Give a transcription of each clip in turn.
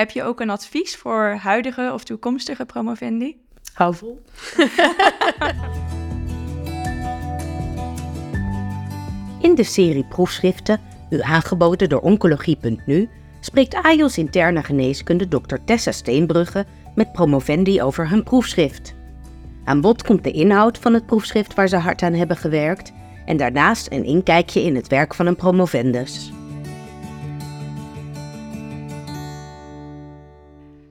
Heb je ook een advies voor huidige of toekomstige promovendi? Hou vol. In de serie proefschriften, u aangeboden door Oncologie.nu, spreekt AJOS interne geneeskunde Dr. Tessa Steenbrugge met promovendi over hun proefschrift. Aan bod komt de inhoud van het proefschrift waar ze hard aan hebben gewerkt en daarnaast een inkijkje in het werk van een promovendus.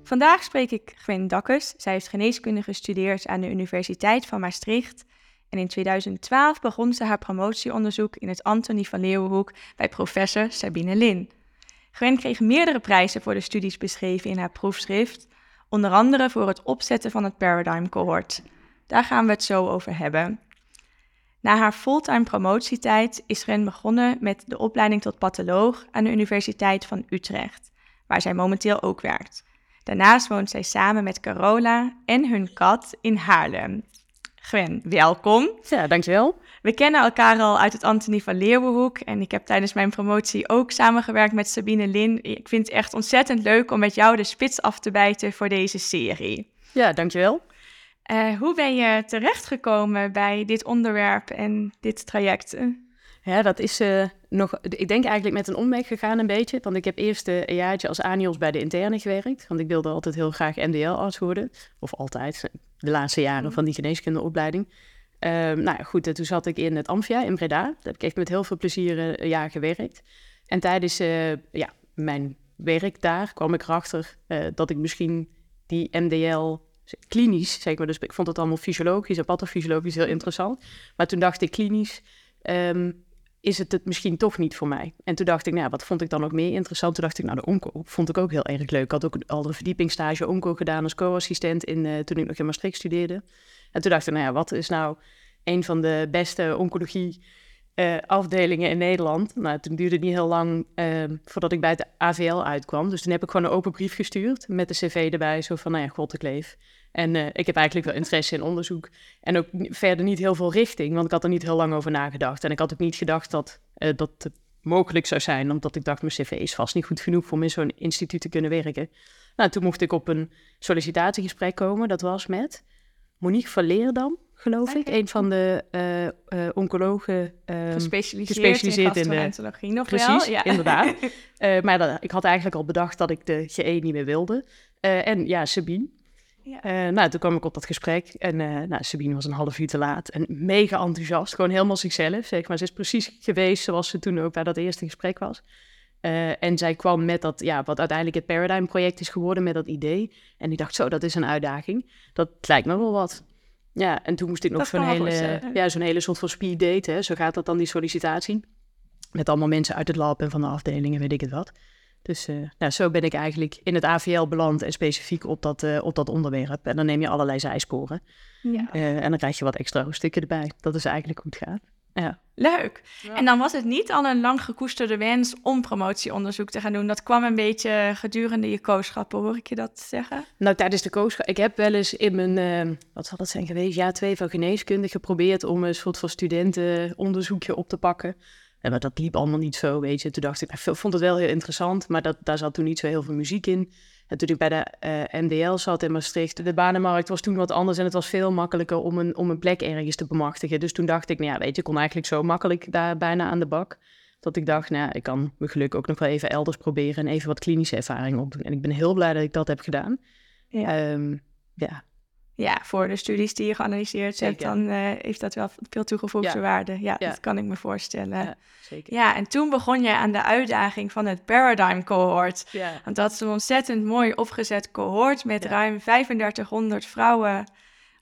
Vandaag spreek ik Gwen Dakkes. Zij heeft geneeskunde gestudeerd aan de Universiteit van Maastricht. En in 2012 begon ze haar promotieonderzoek in het Antonie van Leeuwenhoek bij professor Sabine Lin. Gwen kreeg meerdere prijzen voor de studies beschreven in haar proefschrift, onder andere voor het opzetten van het Paradigm Cohort. Daar gaan we het zo over hebben. Na haar fulltime promotietijd is Gwen begonnen met de opleiding tot patholoog aan de Universiteit van Utrecht, waar zij momenteel ook werkt. Daarnaast woont zij samen met Carola en hun kat in Haarlem. Gwen, welkom. Ja, dankjewel. We kennen elkaar al uit het Antonie van Leeuwenhoek en ik heb tijdens mijn promotie ook samengewerkt met Sabine Lin. Ik vind het echt ontzettend leuk om met jou de spits af te bijten voor deze serie. Ja, dankjewel. Uh, hoe ben je terechtgekomen bij dit onderwerp en dit traject? Ja, dat is uh, nog, ik denk eigenlijk met een omweg gegaan een beetje. Want ik heb eerst een jaartje als ANIOS bij de interne gewerkt. Want ik wilde altijd heel graag MDL-arts worden. Of altijd, de laatste jaren mm. van die geneeskundeopleiding. Um, nou ja, goed, toen zat ik in het Amphia in Breda. Daar heb ik echt met heel veel plezier een jaar gewerkt. En tijdens uh, ja, mijn werk daar kwam ik erachter dat ik misschien die MDL klinisch, zeg maar, dus ik vond het allemaal fysiologisch en pathofysiologisch heel interessant. Maar toen dacht ik klinisch, um, is het het misschien toch niet voor mij. En toen dacht ik, nou, wat vond ik dan ook meer interessant? Toen dacht ik, nou, de onco vond ik ook heel erg leuk. Ik had ook al een verdiepingsstage onco gedaan als co-assistent in, uh, toen ik nog in Maastricht studeerde. En toen dacht ik, nou ja, wat is nou een van de beste oncologie uh, afdelingen in Nederland? Nou, toen duurde het niet heel lang uh, voordat ik bij het AVL uitkwam. Dus toen heb ik gewoon een open brief gestuurd met de cv erbij. Zo van, nou ja, god. En uh, ik heb eigenlijk wel interesse in onderzoek. En ook verder niet heel veel richting, want ik had er niet heel lang over nagedacht. En ik had ook niet gedacht dat uh, dat mogelijk zou zijn, omdat ik dacht, mijn cv is vast niet goed genoeg om in zo'n instituut te kunnen werken. Nou, toen mocht ik op een sollicitatiegesprek komen. Dat was met Monique van Leerdam, geloof ik. Een van de uh, uh, oncologen. Um, gespecialiseerd, in, in de nog Precies, wel. Ja. inderdaad. maar dat, ik had eigenlijk al bedacht dat ik de GE niet meer wilde. en ja, Sabine, ja. Uh, nou, toen kwam ik op dat gesprek en uh, nou, Sabine was een half uur te laat en mega enthousiast, gewoon helemaal zichzelf, zeg maar. Ze is precies geweest zoals ze toen ook bij dat eerste gesprek was. Uh, en zij kwam met dat, ja, wat uiteindelijk het Paradigm-project is geworden, met dat idee. En ik dacht, zo, dat is een uitdaging. Dat lijkt me wel wat. Ja, en toen moest ik nog zo'n hele, ja, zo'n hele soort van speed date, hè. zo gaat dat dan, die sollicitatie. Met allemaal mensen uit het lab en van de afdelingen, weet ik het wat. Dus uh, nou, zo ben ik eigenlijk in het AVL beland en specifiek op dat, uh, op dat onderwerp. En dan neem je allerlei zijsporen. Ja. Uh, en dan krijg je wat extra hoofdstukken erbij. Dat is eigenlijk hoe het gaat. Ja. Leuk. Ja. En dan was het niet al een lang gekoesterde wens om promotieonderzoek te gaan doen. Dat kwam een beetje gedurende je kooschappen, hoor ik je dat zeggen? Nou, tijdens de kooschap. Ik heb wel eens in mijn, wat zal dat zijn geweest, jaar twee van geneeskunde geprobeerd om een soort van studentenonderzoekje op te pakken. En maar dat liep allemaal niet zo, weet je. Toen dacht ik, ik vond het wel heel interessant, maar dat, daar zat toen niet zo heel veel muziek in. En toen ik bij de uh, eh, MDL zat in Maastricht, de banenmarkt was toen wat anders en het was veel makkelijker om een, om een plek ergens te bemachtigen. Dus toen dacht ik, nou ja, weet je, ik kon eigenlijk zo makkelijk daar bijna aan de bak. Dat ik dacht, nou ja, ik kan mijn geluk ook nog wel even elders proberen en even wat klinische ervaring opdoen. En ik ben heel blij dat ik dat heb gedaan. Ja. Um, ja, ja, voor de studies die je geanalyseerd hebt, dan uh, heeft dat wel veel toegevoegde ja. waarde. Ja, ja, dat kan ik me voorstellen. Ja, zeker. ja, en toen begon je aan de uitdaging van het Paradigm Cohort. Ja. Want dat is een ontzettend mooi opgezet cohort met ruim 3500 vrouwen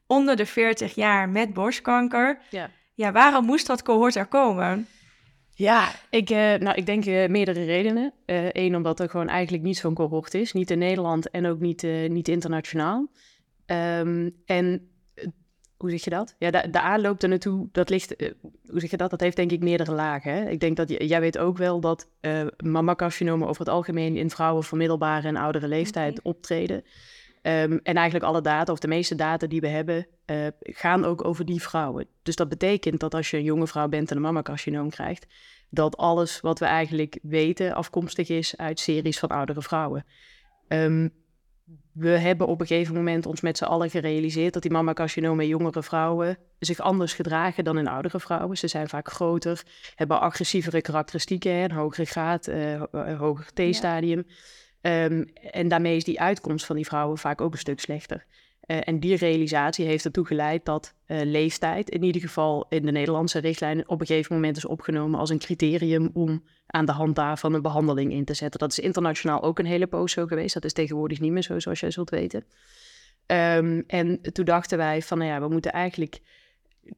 onder de 40 jaar met borstkanker. Ja. ja, waarom moest dat cohort er komen? Ja, ik, uh, nou, ik denk uh, meerdere redenen. Eén, omdat er gewoon eigenlijk niet zo'n cohort is. Niet in Nederland en ook niet, niet internationaal. Um, en uh, hoe zeg je dat? Ja, de, de aanloop er naartoe, dat ligt, uh, hoe zeg je dat? Dat heeft denk ik meerdere lagen. Hè? Ik denk dat jij weet ook wel dat uh, mammacarcinomen over het algemeen in vrouwen van middelbare en oudere leeftijd okay. optreden. Um, en eigenlijk alle data, of de meeste data die we hebben, uh, gaan ook over die vrouwen. Dus dat betekent dat als je een jonge vrouw bent en een mammacarcinoom krijgt, dat alles wat we eigenlijk weten afkomstig is uit series van oudere vrouwen. Ehm, we hebben op een gegeven moment ons met z'n allen gerealiseerd dat die mammacarcinoom bij jongere vrouwen zich anders gedragen dan in oudere vrouwen. Ze zijn vaak groter, hebben agressievere karakteristieken, een hogere graad, uh, hoger T-stadium. Ehm, en daarmee is die uitkomst van die vrouwen vaak ook een stuk slechter. Uh, en die realisatie heeft ertoe geleid dat uh, leeftijd, in ieder geval in de Nederlandse richtlijn, op een gegeven moment is opgenomen als een criterium om aan de hand daarvan een behandeling in te zetten. Dat is internationaal ook een hele poos zo geweest. Dat is tegenwoordig niet meer zo, zoals jij zult weten. Um, en toen dachten wij van, nou ja, we moeten eigenlijk...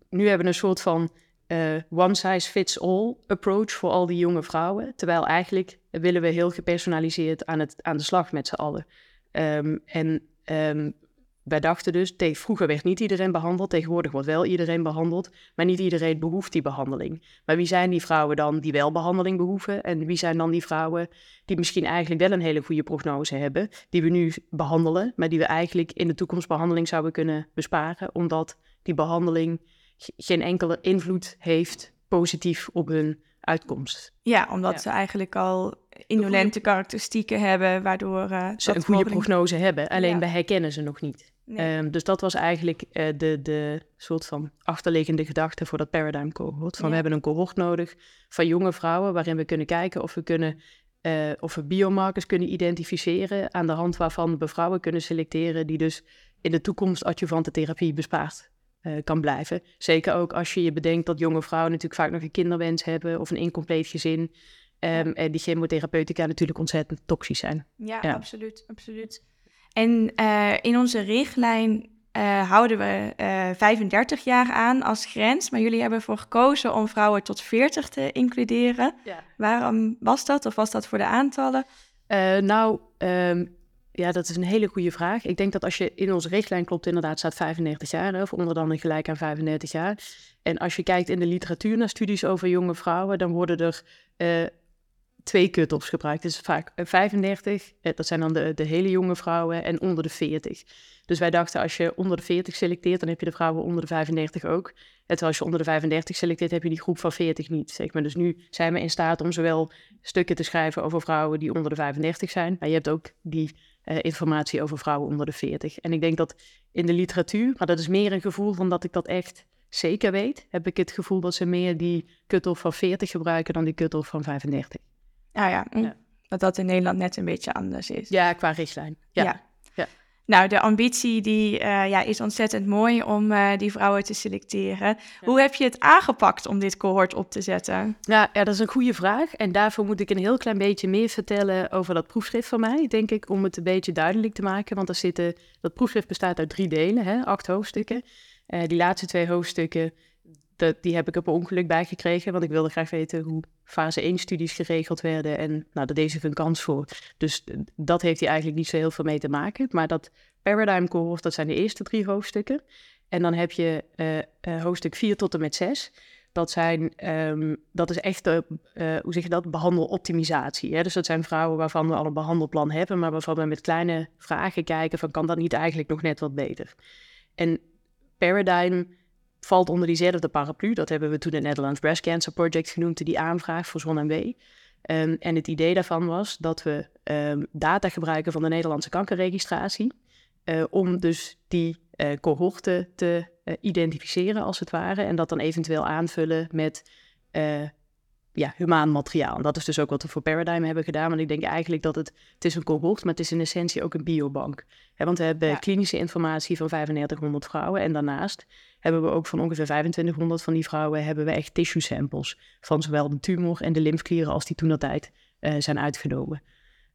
Nu hebben we een soort van uh, one size fits all approach voor al die jonge vrouwen. Terwijl eigenlijk willen we heel gepersonaliseerd aan, het, aan de slag met z'n allen. Um, en um, wij dachten dus, vroeger werd niet iedereen behandeld, tegenwoordig wordt wel iedereen behandeld, maar niet iedereen behoeft die behandeling. Maar wie zijn die vrouwen dan die wel behandeling behoeven? En wie zijn dan die vrouwen die misschien eigenlijk wel een hele goede prognose hebben, die we nu behandelen, maar die we eigenlijk in de toekomst behandeling zouden kunnen besparen, omdat die behandeling geen enkele invloed heeft positief op hun uitkomst. Ja, omdat ze eigenlijk al indolente karakteristieken hebben, waardoor uh, ze een goede prognose hebben. Alleen ja. we herkennen ze nog niet. Um, dus dat was eigenlijk uh, de, de soort van achterliggende gedachte voor dat paradigm cohort. Van ja. we hebben een cohort nodig van jonge vrouwen waarin we kunnen kijken of we kunnen uh, of we biomarkers kunnen identificeren aan de hand waarvan we vrouwen kunnen selecteren die dus in de toekomst adjuvante therapie bespaard uh, kan blijven. Zeker ook als je je bedenkt dat jonge vrouwen natuurlijk vaak nog een kinderwens hebben of een incompleet gezin. Um, en die chemotherapeutica natuurlijk ontzettend toxisch zijn. Ja, ja. absoluut, absoluut. En uh, in onze richtlijn uh, houden we uh, 35 jaar aan als grens, maar jullie hebben ervoor gekozen om vrouwen tot 40 te includeren. Ja. Waarom was dat of was dat voor de aantallen? nou, um, ja, dat is een hele goede vraag. Ik denk dat als je in onze richtlijn klopt, inderdaad staat 35 jaar, of onder dan gelijk aan 35 jaar. En als je kijkt in de literatuur naar studies over jonge vrouwen, dan worden er twee cut-offs gebruikt. Dus vaak 35, eh, eh, dat zijn dan de, de hele jonge vrouwen, en onder de 40. Dus wij dachten, als je onder de 40 selecteert, dan heb je de vrouwen onder de 35 ook. En terwijl als je onder de 35 selecteert, heb je die groep van 40 niet. Zeg maar. Dus nu zijn we in staat om zowel stukken te schrijven over vrouwen die onder de 35 zijn, maar je hebt ook die uh, informatie over vrouwen onder de 40. En ik denk dat in de literatuur, maar dat is meer een gevoel van dat ik dat echt zeker weet, heb ik het gevoel dat ze meer die cut-off van 40 gebruiken dan die cut-off van 35. Ah ja, ja, dat dat in Nederland net een beetje anders is. Ja, qua richtlijn. Ja. ja. Nou, de ambitie die, uh, ja, is ontzettend mooi om uh, die vrouwen te selecteren. Hoe heb je het aangepakt om dit cohort op te zetten? Nou, ja, dat is een goede vraag. En daarvoor moet ik een heel klein beetje meer vertellen over dat proefschrift van mij, denk ik, om het een beetje duidelijk te maken. Want er zitten, dat proefschrift bestaat uit drie delen, hè, acht hoofdstukken. Uh, die laatste twee hoofdstukken dat, die heb ik op ongeluk bijgekregen, want ik wilde graag weten hoe fase 1 studies geregeld werden. En nou, daar deed zich een kans voor. Dus dat heeft hier eigenlijk niet zo heel veel mee te maken. Maar dat Paradigm Cohort, dat zijn de eerste drie hoofdstukken. En dan heb je uh, uh, hoofdstuk 4 tot en met 6. Dat, zijn, um, dat is echt, de, uh, hoe zeg je dat, behandeloptimisatie. Hè? Dus dat zijn vrouwen waarvan we al een behandelplan hebben, maar waarvan we met kleine vragen kijken van kan dat niet eigenlijk nog net wat beter. En Paradigm valt onder diezelfde paraplu. Dat hebben we toen het Netherlands Breast Cancer Project genoemd, die aanvraag voor Zon en W. Um, en het idee daarvan was dat we um, data gebruiken van de Nederlandse kankerregistratie. Uh, om dus die uh, cohorten te uh, identificeren, als het ware. En dat dan eventueel aanvullen met ja, humaan materiaal. En dat is dus ook wat we voor Paradigm hebben gedaan. Want ik denk eigenlijk dat het, het is een cohort, maar het is in essentie ook een biobank. He, want we hebben ja. klinische informatie van 3500 vrouwen. En daarnaast hebben we ook van ongeveer 2500 van die vrouwen hebben we echt tissue samples. Van zowel de tumor en de lymfklieren als die toen dat tijd uh, zijn uitgenomen.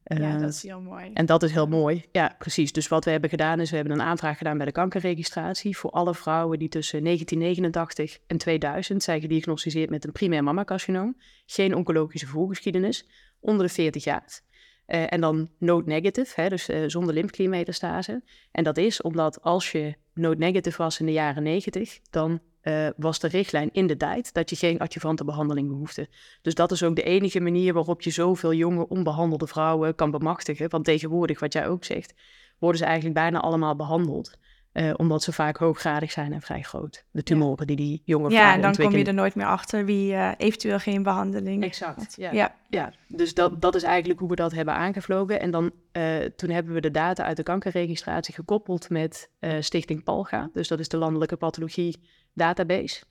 Uh, ja, dat is heel mooi. En dat is heel mooi. Ja, precies. Dus wat we hebben gedaan is, we hebben een aanvraag gedaan bij de kankerregistratie voor alle vrouwen die tussen 1989 en 2000 zijn gediagnosticeerd met een primair mammacarcinoom. Geen oncologische voorgeschiedenis, onder de 40 jaar. Uh, en dan node negative, hè, dus uh, zonder lymfkliermetastase. En dat is omdat als je node negative was in de jaren 90, dan uh, was de richtlijn in de tijd dat je geen adjuvante behandeling behoefde. Dus dat is ook de enige manier waarop je zoveel jonge onbehandelde vrouwen kan bemachtigen. Want tegenwoordig, wat jij ook zegt, worden ze eigenlijk bijna allemaal behandeld. Eh, omdat ze vaak hooggradig zijn en vrij groot. De tumoren die die jonge Ja, vrouwen en dan kom je er nooit meer achter wie eh, eventueel geen behandeling Exact, ja. ja. Ja, dus dat, dat is eigenlijk hoe we dat hebben aangevlogen. En dan, eh, toen hebben we de data uit de kankerregistratie gekoppeld met Stichting Palga. Dus dat is de Landelijke Pathologie Database.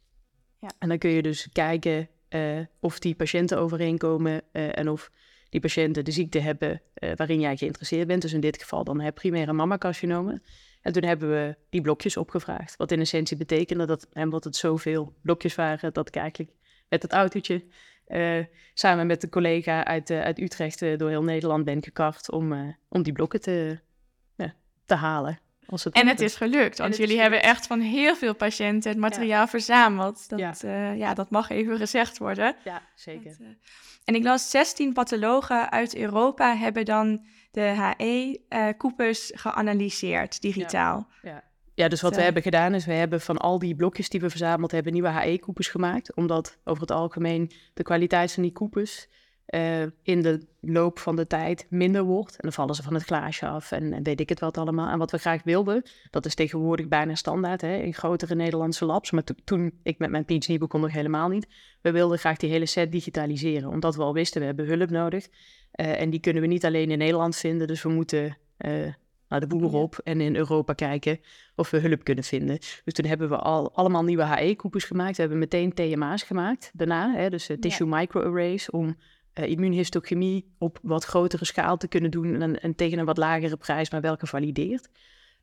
Ja. En dan kun je dus kijken of die patiënten overeenkomen en of die patiënten de ziekte hebben waarin jij geïnteresseerd bent. Dus in dit geval dan hè, primaire mammacarcinomen. En toen hebben we die blokjes opgevraagd. Wat in essentie betekende dat, en omdat het zoveel blokjes waren, dat ik eigenlijk met het autootje eh, samen met een collega uit, eh, uit Utrecht eh, door heel Nederland ben gekart om, om die blokken te, te halen. Als het En het is gelukt, want jullie hebben echt van heel veel patiënten het materiaal verzameld. Dat, Ja. ja. ja, dat mag even gezegd worden. Ja, zeker. Dat, eh, en ik las 16 pathologen uit Europa hebben dan de HE-koepers geanalyseerd, digitaal. Ja, dus wat we hebben gedaan is, we hebben van al die blokjes die we verzameld hebben, nieuwe HE-koepers gemaakt. Omdat over het algemeen de kwaliteit van die koepers eh, in de loop van de tijd minder wordt. En dan vallen ze van het glaasje af en, en weet ik het wat allemaal. En wat we graag wilden, dat is tegenwoordig bijna standaard hè, in grotere Nederlandse labs. Maar to- toen ik met mijn PhD begon nog helemaal niet. We wilden graag die hele set digitaliseren. Omdat we al wisten, we hebben hulp nodig. Eh, en die kunnen we niet alleen in Nederland vinden. Dus we moeten eh, naar de boer op en in Europa kijken of we hulp kunnen vinden. Dus toen hebben we al allemaal nieuwe HE-koepers gemaakt. We hebben meteen TMA's gemaakt daarna. Hè, dus tissue microarrays om eh, immuunhistochemie op wat grotere schaal te kunnen doen en, en tegen een wat lagere prijs, maar wel gevalideerd.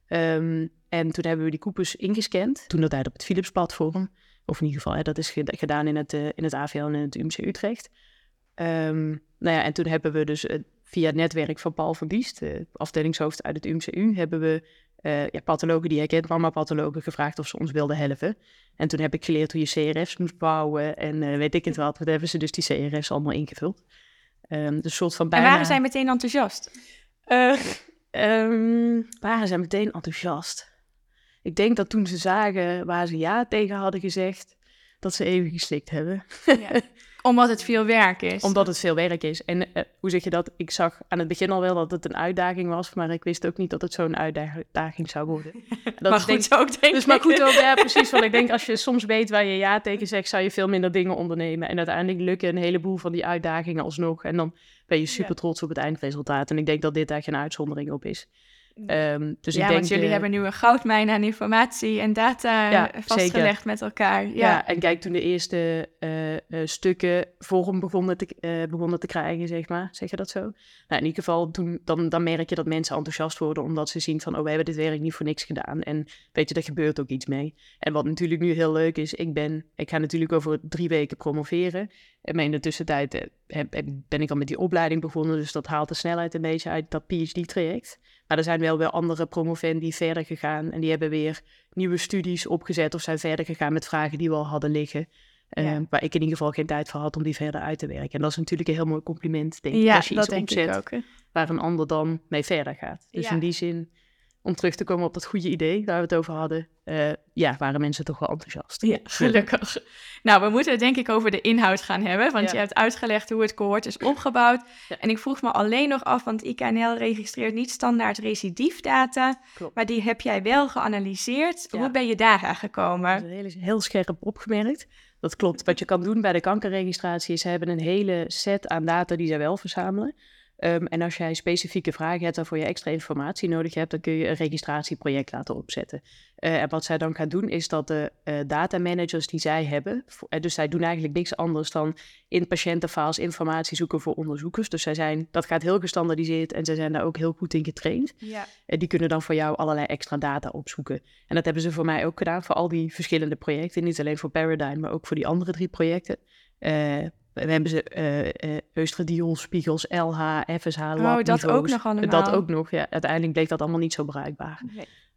Ehm, en toen hebben we die koepers ingescand, toen dat tijd op het Philips-platform. Of in ieder geval, hè, dat is geda- gedaan in het, eh, in het AVL en in het UMC Utrecht. Ehm, nou ja, en toen hebben we dus eh, via het netwerk van Paul van Diest, eh, afdelingshoofd uit het UMCU, hebben we eh, ja, pathologen die kent, mama-pathologen, gevraagd of ze ons wilden helpen. En toen heb ik geleerd hoe je CRF's moest bouwen en eh, weet ik het wat. Toen hebben ze dus die CRF's allemaal ingevuld. Ehm dus een soort van En bijna... waren zij meteen enthousiast? Eh, ehm, waren zij meteen enthousiast? Ik denk dat toen ze zagen waar ze ja tegen hadden gezegd, dat ze even geslikt hebben. Omdat het veel werk is. Omdat het veel werk is. En eh, hoe zeg je dat? Ik zag aan het begin al wel dat het een uitdaging was, maar ik wist ook niet dat het zo'n uitdaging zou worden. Dat maar is denk- goed ook, denk dus maar goed ook, ja, precies. Want ik denk als je soms weet waar je ja tegen zegt, zou je veel minder dingen ondernemen. En uiteindelijk lukken een heleboel van die uitdagingen alsnog. En dan ben je super trots op het eindresultaat. En ik denk dat dit daar geen uitzondering op is. Ehm, dus ja, ik denk, want jullie hebben nu een goudmijn aan informatie en data Ja, vastgelegd met elkaar. Ja, Ja. en kijk, toen de eerste eh, eh, stukken vorm begonnen te, eh, begonnen te krijgen, zeg maar. Zeg je dat zo? Nou, in ieder geval, toen, dan, dan merk je dat mensen enthousiast worden, omdat ze zien van, oh, we hebben dit werk niet voor niks gedaan. En weet je, er gebeurt ook iets mee. En wat natuurlijk nu heel leuk is, ik ben, ik ga natuurlijk over drie weken promoveren. En maar in de tussentijd ben ik al met die opleiding begonnen, dus dat haalt de snelheid een beetje uit dat PhD-traject. Maar er zijn wel weer andere promovendi verder gegaan en die hebben weer nieuwe studies opgezet of zijn verder gegaan met vragen die we al hadden liggen. eh, Ja. Waar ik in ieder geval geen tijd voor had om die verder uit te werken. En dat is natuurlijk een heel mooi compliment, denk ik, Ja, als je dat iets opzet ook. waar een ander dan mee verder gaat. Dus in die zin, om terug te komen op dat goede idee waar we het over hadden, eh, ja, waren mensen toch wel enthousiast. Ja, gelukkig. Nou, we moeten het denk ik over de inhoud gaan hebben, want Ja. je hebt uitgelegd hoe het cohort is opgebouwd. Ja. En ik vroeg me alleen nog af, want IKNL registreert niet standaard recidiefdata, Klopt. maar die heb jij wel geanalyseerd. Hoe ben je daar aan Dat gekomen? is heel, heel scherp opgemerkt. Dat klopt. Wat je kan doen bij de kankerregistratie is, ze hebben een hele set aan data die zij wel verzamelen. Ehm, en als jij specifieke vragen hebt waarvoor je extra informatie nodig hebt, dan kun je een registratieproject laten opzetten. Eh, en wat zij dan gaan doen, is dat de eh data managers die zij hebben, eh, dus zij doen eigenlijk niks anders dan in patiëntenfiles informatie zoeken voor onderzoekers. Dus zij zijn, dat gaat heel gestandardiseerd en zij zijn daar ook heel goed in getraind. Ja. En die kunnen dan voor jou allerlei extra data opzoeken. En dat hebben ze voor mij ook gedaan voor al die verschillende projecten. Niet alleen voor Paradigm, maar ook voor die andere drie projecten. Eh, we hebben ze Eustradiol, Spiegels, LH, FSH, Oh, dat ook nog allemaal. Dat ook nog, ja. Uiteindelijk bleek dat allemaal niet zo bruikbaar.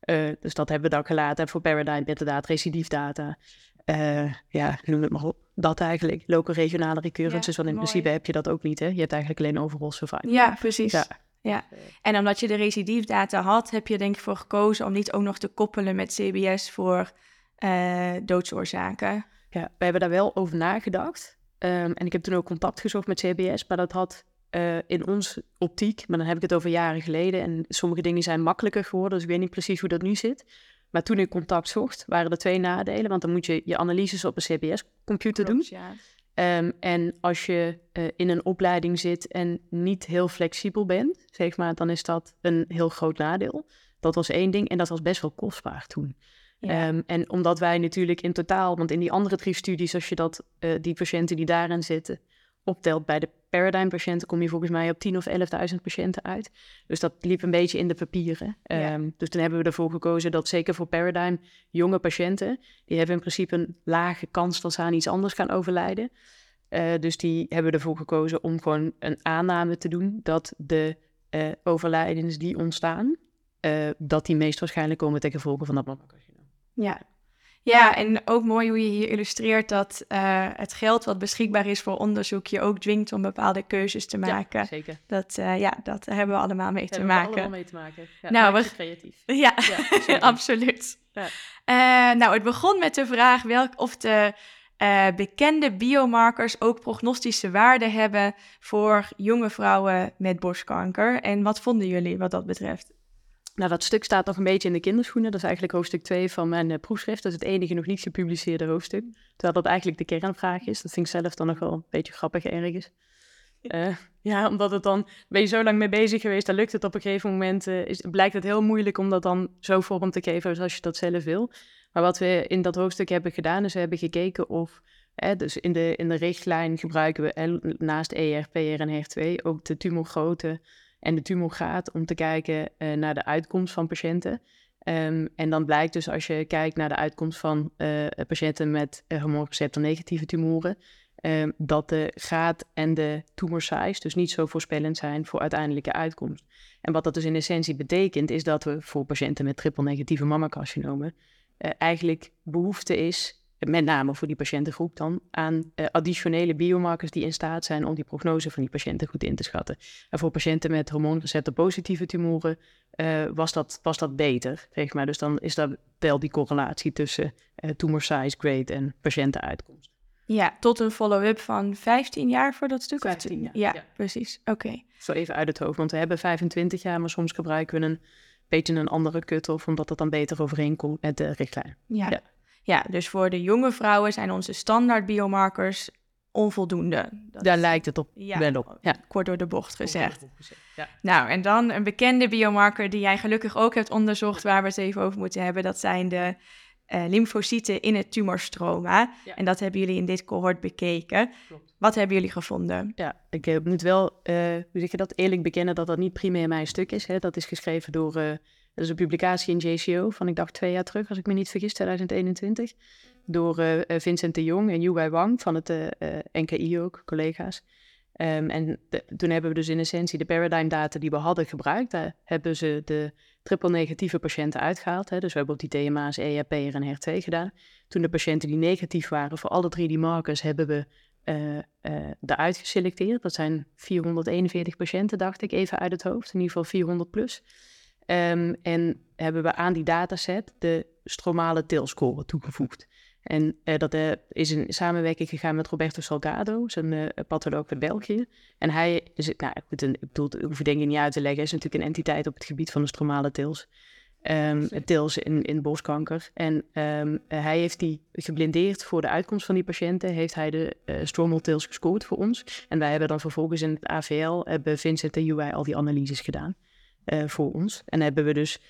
Eh, dus dat hebben we dan gelaten. En voor Paradigm inderdaad recidiefdata. Eh ja, noem het maar op. Dat eigenlijk. Local regionale recurrences. Ja, want in mooi. principe heb je dat ook niet, hè. Je hebt eigenlijk alleen overall survival. Ja, precies. Ja. Ja. En omdat je de recidiefdata had, heb je denk ik voor gekozen om niet ook nog te koppelen met CBS voor doodsoorzaken. Ja, we hebben daar wel over nagedacht. Ehm, en ik heb toen ook contact gezocht met CBS, maar dat had eh, in ons optiek, maar dan heb ik het over jaren geleden. En sommige dingen zijn makkelijker geworden, dus ik weet niet precies hoe dat nu zit. maar toen ik contact zocht, waren er twee nadelen. Want dan moet je je analyses op een CBS-computer doen. Ja. Ehm, en als je eh, in een opleiding zit en niet heel flexibel bent, zeg maar, dan is dat een heel groot nadeel. Dat was één ding en dat was best wel kostbaar toen. Ja. Ehm, en omdat wij natuurlijk in totaal, want in die andere drie studies, als je dat, eh, die patiënten die daarin zitten, optelt bij de Paradigm-patiënten, kom je volgens mij op 10.000 of 11.000 patiënten uit. Dus dat liep een beetje in de papieren. Ja. Ehm, dus toen hebben we ervoor gekozen dat zeker voor Paradigm, jonge patiënten, die hebben in principe een lage kans dat ze aan iets anders gaan overlijden. Eh, dus die hebben ervoor gekozen om gewoon een aanname te doen dat de eh, overlijdens die ontstaan, dat die meest waarschijnlijk komen ten gevolge van dat. Ja. ja, en ook mooi hoe je hier illustreert dat eh, het geld wat beschikbaar is voor onderzoek je ook dwingt om bepaalde keuzes te maken. Ja, zeker. Dat, eh, ja, dat hebben we allemaal mee te Hebben we maken. allemaal mee te maken. Ja, Nou, we- creatief. Ja, Ja, absoluut. Ja. Eh, nou, het begon met de vraag welk, of de bekende biomarkers ook prognostische waarde hebben voor jonge vrouwen met borstkanker. En wat vonden jullie wat dat betreft? Nou, dat stuk staat nog een beetje in de kinderschoenen. Dat is eigenlijk hoofdstuk 2 van mijn eh, proefschrift. Dat is het enige nog niet gepubliceerde hoofdstuk. Terwijl dat eigenlijk de kernvraag is. Dat vind ik zelf dan nog wel een beetje grappig ergens. Eh, ja, omdat het dan... Ben je zo lang mee bezig geweest, dan lukt het op een gegeven moment... eh, is, blijkt het heel moeilijk om dat dan zo vorm te geven zoals je dat zelf wil. Maar wat we in dat hoofdstuk hebben gedaan, is we hebben gekeken of... Hè, dus in de, in de richtlijn gebruiken we eh, naast ER, PR en HER2 ook de tumorgrootte en de tumorgraad om te kijken eh, naar de uitkomst van patiënten. Ehm, en dan blijkt dus als je kijkt naar de uitkomst van eh, patiënten met uh, hormoonreceptor negatieve tumoren, ehm, dat de graad en de tumor size dus niet zo voorspellend zijn voor uiteindelijke uitkomst. En wat dat dus in essentie betekent, is dat we voor patiënten met triple negatieve mammacarcinomen eh, eigenlijk behoefte is, met name voor die patiëntengroep dan, aan eh, additionele biomarkers die in staat zijn om die prognose van die patiënten goed in te schatten. En voor patiënten met hormoonreceptor positieve tumoren eh, was, dat, was dat beter, zeg maar. Dus dan is daar wel die correlatie tussen eh tumor size, grade en patiëntenuitkomst. Ja, tot een follow-up van 15 jaar voor dat stuk? of 15 jaar, Ja, ja. precies. Oké. Zo even uit het hoofd, want we hebben 25 jaar, maar soms gebruiken we een beetje een andere cut-off, omdat het dan beter overeenkomt met de richtlijn. Ja. Ja. Ja. dus voor de jonge vrouwen zijn onze standaard biomarkers onvoldoende. Dat Daar is- lijkt het op ja, wel op. Ja. kort door de bocht gezegd. Ja. Nou, en dan een bekende biomarker die jij gelukkig ook hebt onderzocht, waar we het even over moeten hebben, dat zijn de eh, lymfocyten in het tumorstroma. Ja. En dat hebben jullie in dit cohort bekeken. Klopt. Wat hebben jullie gevonden? Ja, ik eh, moet wel, eh, hoe zeg je dat, eerlijk bekennen dat dat niet primair mijn stuk is. Hè. Dat is geschreven door, eh, dat is een publicatie in JCO van, ik dacht twee jaar terug, als ik me niet vergis, 2021. Door eh, eh, Vincent de Jong en Yu Wang van het eh, NKI ook, collega's. Ehm, en toen hebben we dus in essentie de paradigm data die we hadden gebruikt. Daar hebben ze de triple negatieve patiënten uitgehaald. Hè. Dus we hebben op die TMA's, ERP en HER2 gedaan. Toen de patiënten die negatief waren voor alle drie die markers hebben we eh eruit geselecteerd. Dat zijn 441 patiënten, dacht ik, even uit het hoofd. In ieder geval 400 plus. Ehm, en hebben we aan die dataset de stromale TIL-score toegevoegd. En eh, dat eh, is in samenwerking gegaan met Roberto Salgado, zijn eh patholoog uit België. En hij is, nou, goed, een- ik bedoel, ik hoef het denk ik niet uit te leggen, hij is natuurlijk een entiteit op het gebied van de stromale TILs. TILs in, in borstkanker. En ehm, eh, hij heeft die geblindeerd voor de uitkomst van die patiënten, heeft hij de stromal TILs gescoord voor ons. En wij hebben dan vervolgens in het AVL, hebben Vincent en UI al die analyses gedaan eh, voor ons. En hebben we dus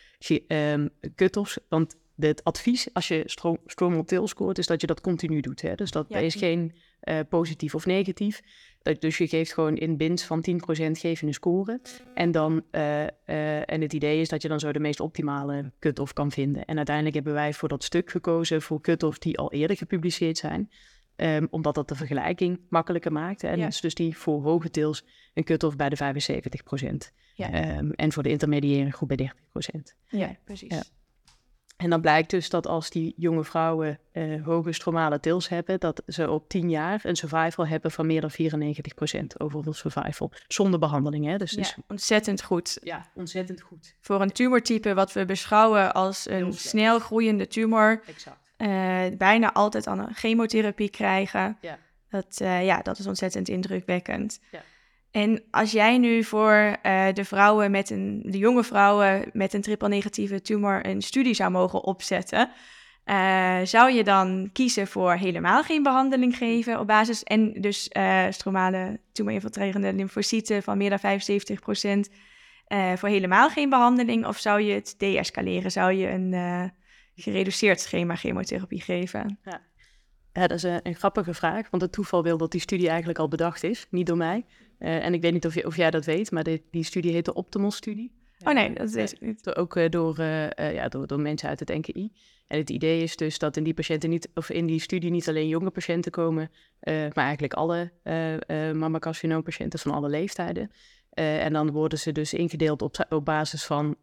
ehm, cut-offs, want het advies als je stro- stromal TIL scoort, is dat je dat continu doet. Hè? Dus dat Ja. is geen eh, positief of negatief. Dat, dus je geeft gewoon in bins van 10% geef je een score. En, dan, eh, en het idee is dat je dan zo de meest optimale cut-off kan vinden. En uiteindelijk hebben wij voor dat stuk gekozen voor cut-offs die al eerder gepubliceerd zijn. Ehm, omdat dat de vergelijking makkelijker maakt. En Ja. dus, dus die voor hoge tils een cut-off bij de 75%. Ja. Ehm, en voor de intermediaire groep bij 30%. Ja, precies. Ja. En dan blijkt dus dat als die jonge vrouwen eh, hoge stromale tils hebben, dat ze op 10 jaar een survival hebben van meer dan 94% overall survival. Zonder behandeling, hè? Dus, Ja, dus ontzettend goed. ja, ontzettend goed. Voor een tumortype wat we beschouwen als een snel groeiende tumor, Exact. Eh, bijna altijd aan een chemotherapie krijgen. Ja. Dat, eh, ja, dat is ontzettend indrukwekkend. Ja. En als jij nu voor uh, de vrouwen met een, de jonge vrouwen met een triple negatieve tumor een studie zou mogen opzetten, zou je dan kiezen voor helemaal geen behandeling geven op basis en dus stromale tumorinfiltrerende lymfocyten van meer dan 75% voor helemaal geen behandeling? Of zou je het deescaleren? Zou je een gereduceerd schema chemotherapie geven? Ja. Ja, dat is een, een, grappige vraag, want het toeval wil dat die studie eigenlijk al bedacht is, niet door mij. Uh, en ik weet niet of, je, of jij dat weet, maar de, die studie heet de Optimal-studie. Oh nee, dat ik niet. Ook uh, door, uh, ja, door, door mensen uit het NKI. En het idee is dus dat in die patiënten niet, of in die studie niet alleen jonge patiënten komen, maar eigenlijk alle mammacarcinoompatiënten van alle leeftijden. En dan worden ze dus ingedeeld op, op basis van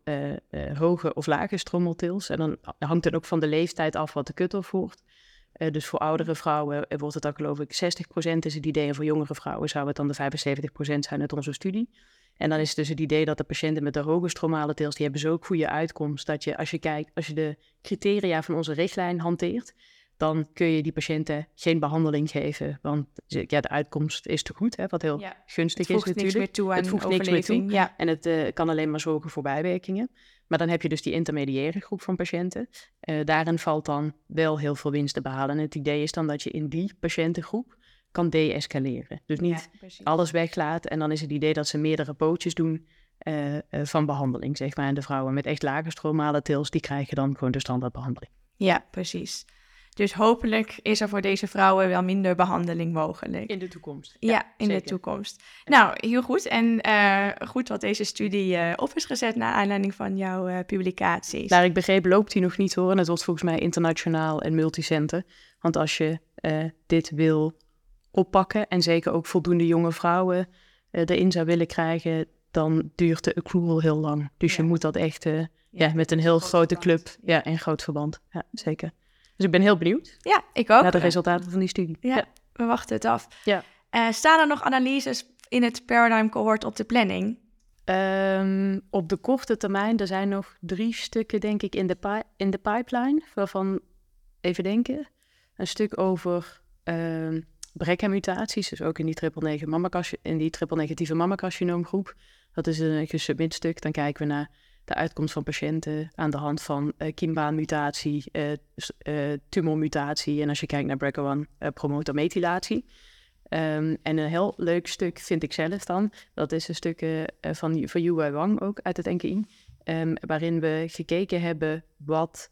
hoge of lage stromaltils. En dan hangt het ook van de leeftijd af wat de cut-off wordt. Dus voor oudere vrouwen wordt het dan geloof ik 60% is het idee. En voor jongere vrouwen zou het dan de 75% zijn uit onze studie. En dan is het dus het idee dat de patiënten met de hoge stromale tils, die hebben zo'n goede uitkomst dat je als je kijkt, als je de criteria van onze richtlijn hanteert, dan kun je die patiënten geen behandeling geven. Want ja, de uitkomst is te goed, hè, wat heel ja, gunstig is natuurlijk. Niks meer toe aan het voegt niks meer toe. Ja. En het uh, kan alleen maar zorgen voor bijwerkingen. Maar dan heb je dus die intermediaire groep van patiënten. Uh, daarin valt dan wel heel veel winst te behalen. En het idee is dan dat je in die patiëntengroep kan de-escaleren. Dus niet ja, alles weglaat. En dan is het idee dat ze meerdere pootjes doen uh, van behandeling, zeg maar. En de vrouwen met echt lage stromale tils, die krijgen dan gewoon de standaardbehandeling. Ja, precies. Dus hopelijk is er voor deze vrouwen wel minder behandeling mogelijk. In de toekomst. Ja, in de toekomst. Nou, heel goed. En uh, goed dat deze studie uh, op is gezet naar aanleiding van jouw uh, publicaties. Naar ik begreep loopt hij nog niet hoor. En het wordt volgens mij internationaal en multicenter. Want als je dit wil oppakken en zeker ook voldoende jonge vrouwen erin zou willen krijgen, dan duurt de accrual heel lang. Dus ja. je moet dat echt ja, ja, met een heel grote club ja, in groot verband. Ja, zeker. Dus ik ben heel benieuwd. Ja, ik ook. Naar de resultaten van die studie. Ja, we wachten het af. Ja. Uh, staan er nog analyses in het Paradigm Cohort op de planning? Um, op de korte termijn, er zijn nog drie stukken, denk ik, in de, in de pipeline. Waarvan, even denken, een stuk over um, BRCA-mutaties. Dus ook in die triple, in die triple negatieve mammacarcinoomgroep. Dat is een gesubmit stuk. Dan kijken we naar de uitkomst van patiënten aan de hand van uh, kiembaanmutatie, uh, uh, tumormutatie en als je kijkt naar BRCA1, uh, promotormethylatie. Um, en een heel leuk stuk vind ik zelf dan, dat is een stuk van, van Yu Wang ook uit het NKI, um, ehm, waarin we gekeken hebben wat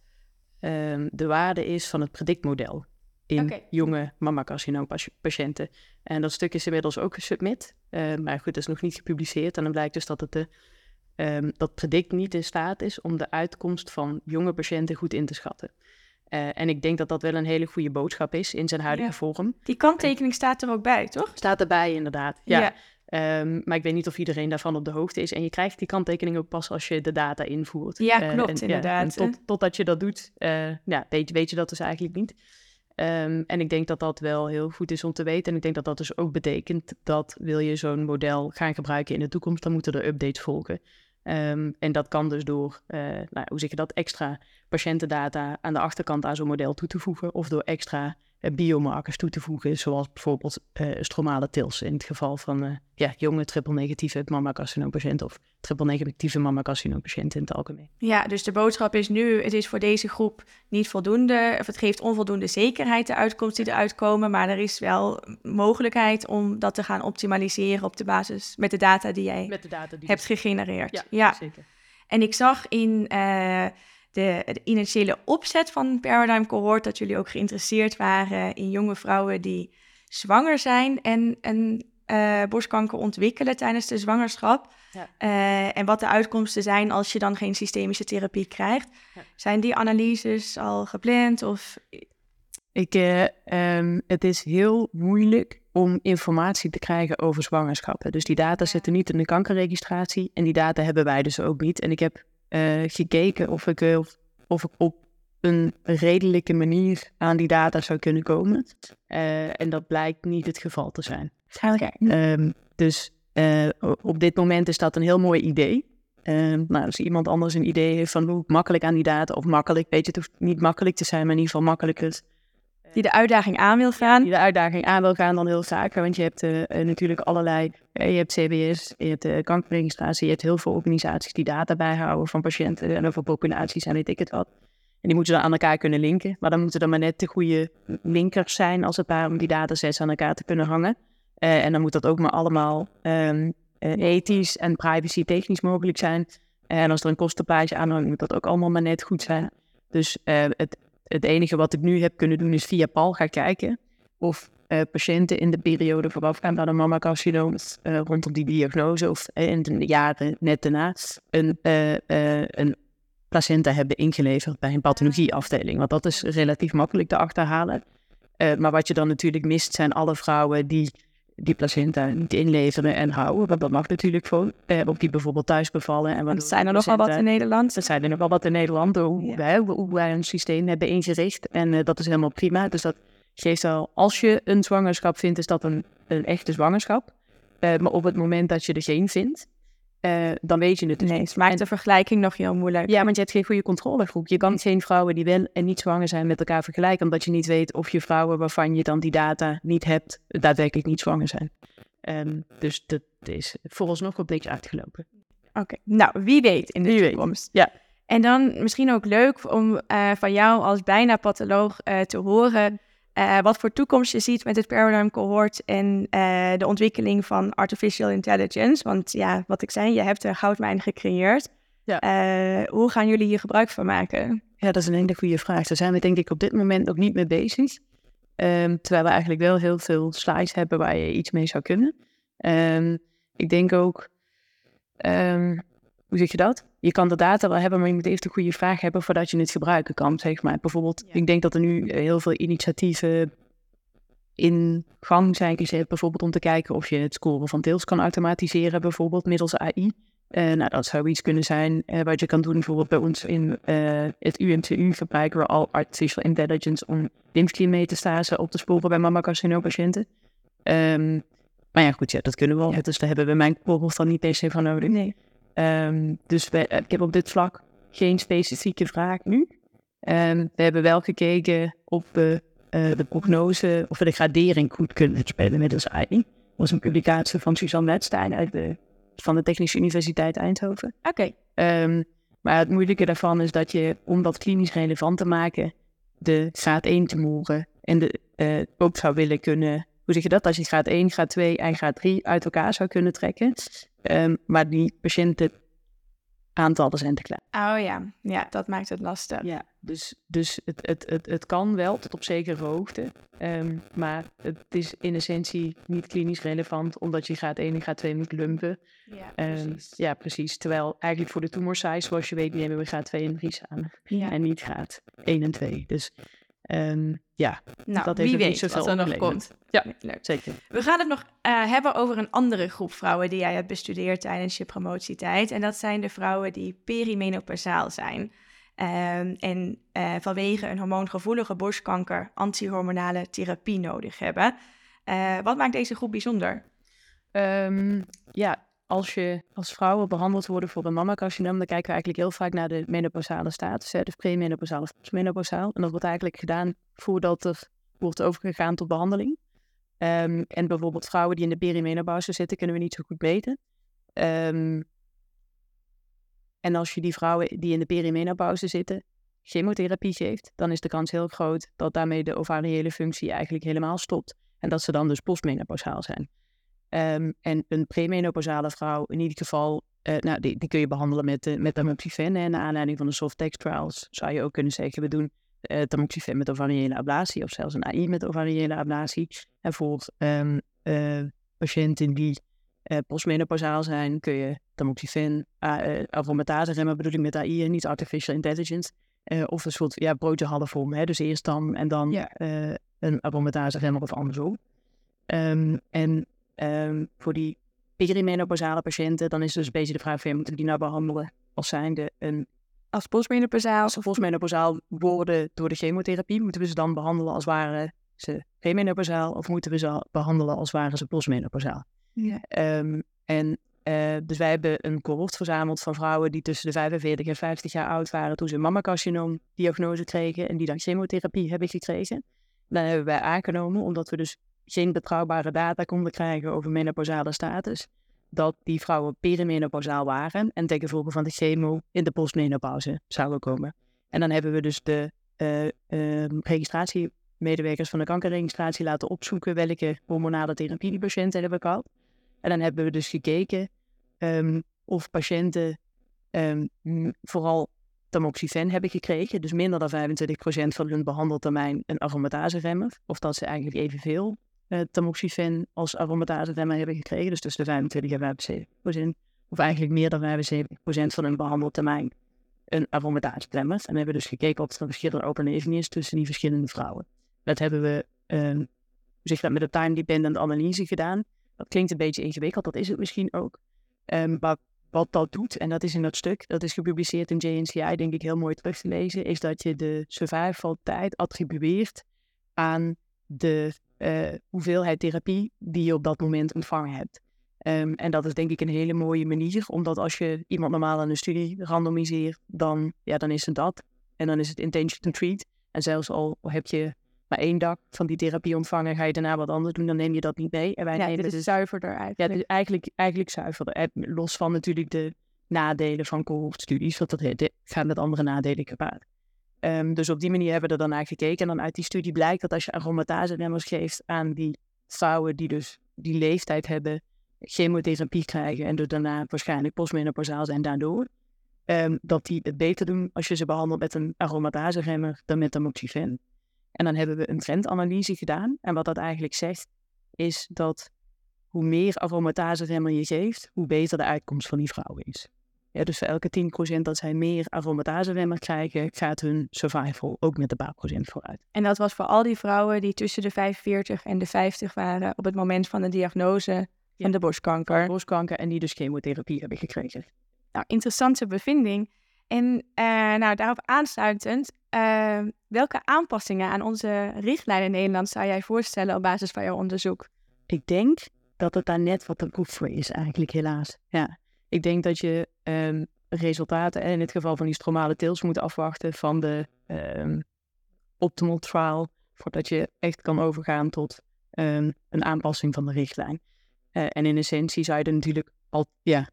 um, de waarde is van het predictmodel in okay. jonge mammacarcinoompatiënten. En dat stuk is inmiddels ook gesubmit, maar goed, dat is nog niet gepubliceerd. En dan blijkt dus dat het de um, dat predict niet in staat is om de uitkomst van jonge patiënten goed in te schatten. Uh, en ik denk dat dat wel een hele goede boodschap is in zijn huidige ja. vorm. Die kanttekening staat er ook bij, toch? Staat erbij, inderdaad. Ja. ja. Um, maar ik weet niet of iedereen daarvan op de hoogte is. En je krijgt die kanttekening ook pas als je de data invoert. Ja, klopt, uh, en, inderdaad. Ja, en tot, totdat je dat doet, uh, ja, weet, weet je dat dus eigenlijk niet. Um, en ik denk dat dat wel heel goed is om te weten. En ik denk dat dat dus ook betekent dat wil je zo'n model gaan gebruiken in de toekomst, dan moeten er updates volgen. Um, en dat kan dus door, uh, nou, hoe zeg je dat, extra patiëntendata aan de achterkant aan zo'n model toe te voegen. Of door extra biomarkers toe te voegen, zoals bijvoorbeeld uh, stromale tils. In het geval van ja, jonge triple-negatieve mammacarcinoompatiënten of triple-negatieve mammacarcinoompatiënten in het algemeen. Ja, dus de boodschap is nu, het is voor deze groep niet voldoende, of het geeft onvoldoende zekerheid de uitkomsten die eruit komen, maar er is wel mogelijkheid om dat te gaan optimaliseren op de basis met de data die jij met de data die hebt gegenereerd. Ja, ja, zeker. En ik zag in uh, de, de, initiële opzet van Paradigm Cohort dat jullie ook geïnteresseerd waren in jonge vrouwen die zwanger zijn en een uh, borstkanker ontwikkelen tijdens de zwangerschap. Ja. Uh, en wat de uitkomsten zijn als je dan geen systemische therapie krijgt. Ja. Zijn die analyses al gepland? Of... Ik, uh, um, het is heel moeilijk om informatie te krijgen over zwangerschappen. Dus die data zitten niet in de kankerregistratie en die data hebben wij dus ook niet. En ik heb gekeken of ik, of, of ik op een redelijke manier aan die data zou kunnen komen. en dat blijkt niet het geval te zijn. Um, dus uh, op dit moment is dat een heel mooi idee. Um, nou, als iemand anders een idee heeft van hoe makkelijk aan die data, of makkelijk, weet je, het hoeft niet makkelijk te zijn, maar in ieder geval makkelijker uh, Die de uitdaging aan wil gaan. die de uitdaging aan wil gaan dan heel graag. Want je hebt eh, eh, natuurlijk allerlei, eh, je hebt CBS, je hebt de kankerregistratie, je hebt heel veel organisaties die data bijhouden van patiënten en over populaties en weet ik het wat. En die moeten dan aan elkaar kunnen linken. Maar dan moeten er maar net de goede linkers zijn als het ware om die datasets aan elkaar te kunnen hangen. Eh, en dan moet dat ook maar allemaal ehm, eh, ethisch en privacy technisch mogelijk zijn. En als er een kostenplaatje aan hangt, moet dat ook allemaal maar net goed zijn. Dus eh, het, het enige wat ik nu heb kunnen doen is via PAL gaan kijken of eh, patiënten in de periode voorafgaand aan een mammacarcinoom, eh rondom die diagnose of eh, in de jaren net daarna, een, een placenta hebben ingeleverd bij een pathologieafdeling. Want dat is relatief makkelijk te achterhalen. Maar wat je dan natuurlijk mist zijn alle vrouwen die die placenta niet inleveren en houden. Want dat mag natuurlijk voor. Eh, of die bijvoorbeeld thuis bevallen. En er zijn er nogal wat in Nederland. er zijn er nog wel wat in Nederland, door hoe, Ja. wij, hoe wij een systeem hebben ingericht. En eh, dat is helemaal prima. Dus dat geeft al, als je een zwangerschap vindt, is dat een, een echte zwangerschap. Eh, maar op het moment dat je er geen vindt, eh, dan weet je het dus Nee, het maakt En- de vergelijking nog heel moeilijk. ja, want je hebt geen goede controlegroep. Je kan geen vrouwen die wel en niet zwanger zijn met elkaar vergelijken, omdat je niet weet of je vrouwen waarvan je dan die data niet hebt, daadwerkelijk niet zwanger zijn. Ehm, dus dat is vooralsnog op niks uitgelopen. Oké, nou, wie weet in de Wie weet. toekomst. Ja. En dan misschien ook leuk om eh, van jou als bijna patholoog eh, te horen eh, wat voor toekomst je ziet met het Paradigm Cohort en eh, de ontwikkeling van artificial intelligence. Want ja, wat ik zei, je hebt een goudmijn gecreëerd. Ja. Eh, hoe gaan jullie hier gebruik van maken? Ja, dat is een hele goede vraag. Daar zijn we denk ik op dit moment ook niet mee bezig. Ehm, terwijl we eigenlijk wel heel veel slides hebben waar je iets mee zou kunnen. Ehm, ik denk ook, ehm, hoe zeg je dat? Je kan de data wel hebben, maar je moet eerst een goede vraag hebben voordat je het gebruiken kan, zeg maar. Bijvoorbeeld, Ja. ik denk dat er nu eh, heel veel initiatieven in gang zijn gezet, bijvoorbeeld om te kijken of je het scoren van deels kan automatiseren, bijvoorbeeld middels AI. Eh, nou, dat zou iets kunnen zijn eh, wat je kan doen. Bijvoorbeeld bij ons in het UMCU gebruiken we al artificial intelligence om lymfekliemmetastase op te sporen bij mammacarcinopatiënten. Ehm maar ja, goed, ja, dat kunnen we al. Ja. Dus daar hebben we mijn cohort dan niet per se van nodig. Nee. Ehm, dus we, ik heb op dit vlak geen specifieke vraag nu. Ehm, we hebben wel gekeken of we eh, de prognose, of we de gradering goed kunnen spelen middels AI. Dat was een publicatie van Suzanne Wetstein uit de, van de Technische Universiteit Eindhoven. Oké, Ehm, maar het moeilijke daarvan is dat je, om dat klinisch relevant te maken, de graad 1 tumoren en de, eh, ook zou willen kunnen, hoe zeg je dat, als je graad 1, graad 2 en graad 3 uit elkaar zou kunnen trekken. Ehm, maar die patiënten aantallen zijn te klein. oh ja. ja, dat maakt het lastig. Ja, dus, dus het, het, het, het kan wel tot op zekere hoogte. Ehm, maar het is in essentie niet klinisch relevant, omdat je graad 1 en graad 2 moet lumpen. Ja, Ehm, ja, precies. Terwijl eigenlijk voor de tumor size, zoals je weet, nemen we graad 2 en 3 samen. Ja. En niet graad 1 en 2. Dus ehm, ja, Nou, dat heeft wie niet weet zoveel wat er nog komt. Ja. Nee, leuk. zeker. We gaan het nog eh, hebben over een andere groep vrouwen die jij hebt bestudeerd tijdens je promotietijd. En dat zijn de vrouwen die perimenopausaal zijn. Ehm, en eh, vanwege een hormoongevoelige borstkanker antihormonale therapie nodig hebben. Eh, wat maakt deze groep bijzonder? Ehm, ja, als je als vrouwen behandeld worden voor een mammacarcinoom, dan kijken we eigenlijk heel vaak naar de menopausale status, hè, dus premenopausaal of postmenopausaal. En dat wordt eigenlijk gedaan voordat er wordt overgegaan tot behandeling. Ehm, en bijvoorbeeld vrouwen die in de perimenopauze zitten, kunnen we niet zo goed meten. Ehm, en als je die vrouwen die in de perimenopauze zitten, chemotherapie geeft, dan is de kans heel groot dat daarmee de ovariële functie eigenlijk helemaal stopt. En dat ze dan dus postmenopausaal zijn. Ehm, en een premenopausale vrouw, in ieder geval, eh, nou, die, die kun je behandelen met, uh, met tamoxifen. En naar aanleiding van de soft trials zou je ook kunnen zeggen, we doen uh, tamoxifen met ovariële ablatie of zelfs een AI met ovariële ablatie. En voor um, uh, patiënten die postmenopausaal zijn, kun je tamoxifen, uh, aromatase remmen bedoel ik met AI en niet artificial intelligence. Of een soort ja, broodje hè? dus eerst dan en dan ja. een aromatase remmer of andersom. Um, en um, voor die perimenopausale patiënten, dan is dus een beetje de vraag: van, moeten we die nou behandelen als zijnde een. Als postmenopausaal? Als ze postmenopausaal worden door de chemotherapie, moeten we ze dan behandelen als waren ze premenopausaal of moeten we ze behandelen als waren ze postmenopausaal? Ja. Um, en uh, dus wij hebben een cohort verzameld van vrouwen die tussen de 45 en 50 jaar oud waren toen ze een mammacarcinoom diagnose kregen en die dan chemotherapie hebben gekregen. Dan hebben wij aangenomen, omdat we dus geen betrouwbare data konden krijgen over menopausale status, dat die vrouwen perimenopausaal waren en ten van de chemo in de postmenopauze zouden komen. En dan hebben we dus de uh, uh, registratiemedewerkers van de kankerregistratie laten opzoeken welke hormonale therapie die patiënten hebben gehad. En dan hebben we dus gekeken um, of patiënten um, vooral tamoxifen hebben gekregen, dus minder dan 25% van hun behandeltermijn een aromatase-remmer, of dat ze eigenlijk evenveel uh, tamoxifen als aromatase-remmer hebben gekregen, dus tussen de 25 en 75%, of eigenlijk meer dan 75% van hun behandeltermijn een aromatase-remmer. En we hebben dus gekeken of er verschillende overleving is tussen die verschillende vrouwen. Dat hebben we uh, zeg met een time-dependent analyse gedaan. Dat klinkt een beetje ingewikkeld, dat is het misschien ook. Um, maar wat dat doet, en dat is in dat stuk, dat is gepubliceerd in JNCI, denk ik heel mooi terug te lezen, is dat je de survival tijd attribueert aan de uh, hoeveelheid therapie die je op dat moment ontvangen hebt. Um, en dat is denk ik een hele mooie manier, omdat als je iemand normaal aan een studie randomiseert, dan, ja, dan is het dat. En dan is het intention to treat. En zelfs al heb je maar één dag van die therapie ontvangen, ga je daarna wat anders doen, dan neem je dat niet mee. En wij ja, nemen dit is dus, zuiverder eigenlijk. Ja, dus eigenlijk, eigenlijk zuiverder. Eh, los van natuurlijk de nadelen van cohortstudies, want dat gaat met andere nadelen gepaard. Um, dus op die manier hebben we er dan naar gekeken. En dan uit die studie blijkt dat als je aromatase-remmers geeft aan die vrouwen die dus die leeftijd hebben, chemotherapie krijgen en dus daarna waarschijnlijk postmenopausaal zijn daardoor, um, dat die het beter doen als je ze behandelt met een aromatase-remmer dan met tamoxifen. En dan hebben we een trendanalyse gedaan. En wat dat eigenlijk zegt, is dat hoe meer aromatase-remmer je geeft, hoe beter de uitkomst van die vrouwen is. Ja, dus voor elke 10% dat zij meer aromatase-remmer krijgen, gaat hun survival ook met een paar procent vooruit. En dat was voor al die vrouwen die tussen de 45 en de 50 waren op het moment van de diagnose van de borstkanker. borstkanker en die dus chemotherapie hebben gekregen. Nou, interessante bevinding. En uh, nou, daarop aansluitend, uh, welke aanpassingen aan onze richtlijn in Nederland zou jij voorstellen op basis van jouw onderzoek? Ik denk dat het daar net wat te vroeg voor is, eigenlijk helaas. Ja. Ik denk dat je um, resultaten, en in het geval van die stromale tils, moet afwachten van de um, optimal trial, voordat je echt kan overgaan tot um, een aanpassing van de richtlijn. Uh, en in essentie zou je er natuurlijk al, ja,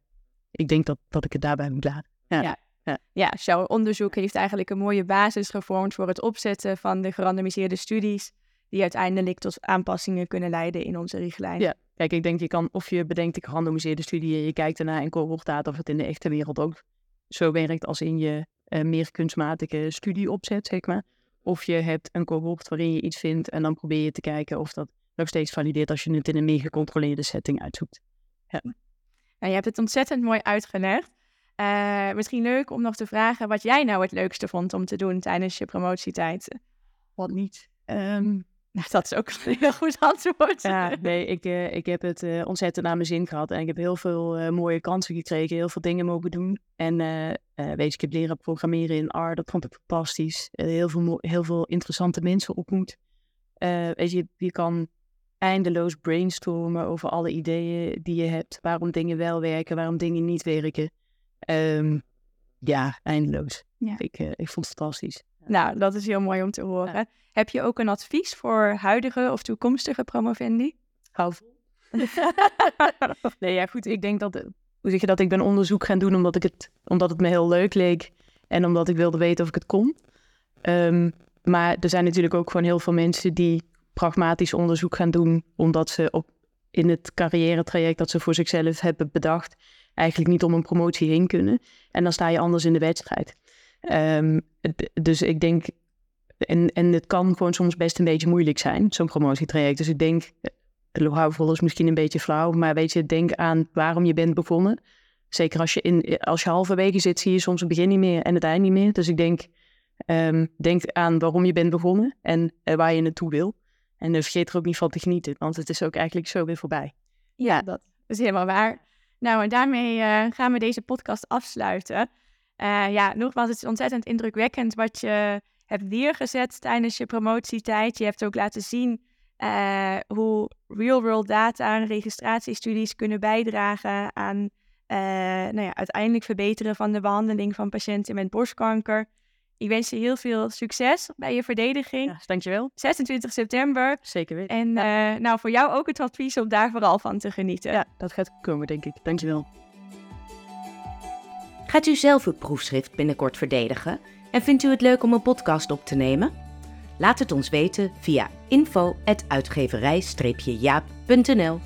ik denk dat, dat ik het daarbij moet laten. Ja. ja. Ja. ja, jouw onderzoek heeft eigenlijk een mooie basis gevormd voor het opzetten van de gerandomiseerde studies, die uiteindelijk tot aanpassingen kunnen leiden in onze richtlijn. Ja, kijk, ik denk je kan, of je bedenkt een gerandomiseerde studie en je kijkt ernaar in cohortdata of het in de echte wereld ook zo werkt als in je uh, meer kunstmatige studie opzet, zeg maar. Of je hebt een cohort waarin je iets vindt en dan probeer je te kijken of dat nog steeds valideert als je het in een meer gecontroleerde setting uitzoekt. Ja. Nou, je hebt het ontzettend mooi uitgelegd. Uh, misschien leuk om nog te vragen wat jij nou het leukste vond om te doen tijdens je promotietijd. Wat niet? Um, nou, dat is ook een heel goed antwoord. Ja, nee, ik, uh, ik heb het uh, ontzettend naar mijn zin gehad. En ik heb heel veel mooie kansen gekregen, heel veel dingen mogen doen. En weet je, ik heb leren programmeren in R, dat vond ik fantastisch. heel, veel, heel veel interessante mensen ontmoet. weet je, je kan eindeloos brainstormen over alle ideeën die je hebt. Waarom dingen wel werken, waarom dingen niet werken. Um, ja, eindeloos. Ja. Ik, ik vond het fantastisch. Nou, dat is heel mooi om te horen. Heb je ook een advies voor huidige of toekomstige promovendi? Hou nee, ja, goed. Ik denk dat, hoe zeg je dat, ik ben onderzoek gaan doen omdat, ik het, omdat het me heel leuk leek en omdat ik wilde weten of ik het kon. Um, maar er zijn natuurlijk ook gewoon heel veel mensen die pragmatisch onderzoek gaan doen omdat ze op, in het carrière traject dat ze voor zichzelf hebben bedacht, eigenlijk niet om een promotie heen kunnen. En dan sta je anders in de wedstrijd. Um, dus ik denk, en, en het kan gewoon soms best een beetje moeilijk zijn, zo'n promotietraject. Dus ik denk, houvol is misschien een beetje flauw, maar weet je, denk aan waarom je bent begonnen. Zeker als je, in, als je halverwege zit, zie je soms het begin niet meer en het eind niet meer. Dus ik denk, um, denk aan waarom je bent begonnen en uh, waar je naartoe wil. En uh, vergeet er ook niet van te genieten, want het is ook eigenlijk zo weer voorbij. Ja, dat is helemaal waar. Nou, en daarmee uh, gaan we deze podcast afsluiten. Uh, ja, nogmaals, het is ontzettend indrukwekkend wat je hebt neergezet tijdens je promotietijd. Je hebt ook laten zien uh, hoe real-world data en registratiestudies kunnen bijdragen aan nou ja, uiteindelijk verbeteren van de behandeling van patiënten met borstkanker. Ik wens je heel veel succes bij je verdediging. Ja, dankjewel. 26 september. Zeker weten. En eh, nou, voor jou ook het advies om daar vooral van te genieten. Ja, dat gaat komen, denk ik. Dankjewel. Gaat u zelf uw proefschrift binnenkort verdedigen en vindt u het leuk om een podcast op te nemen? Laat het ons weten via info.uitgeverij-jaap.nl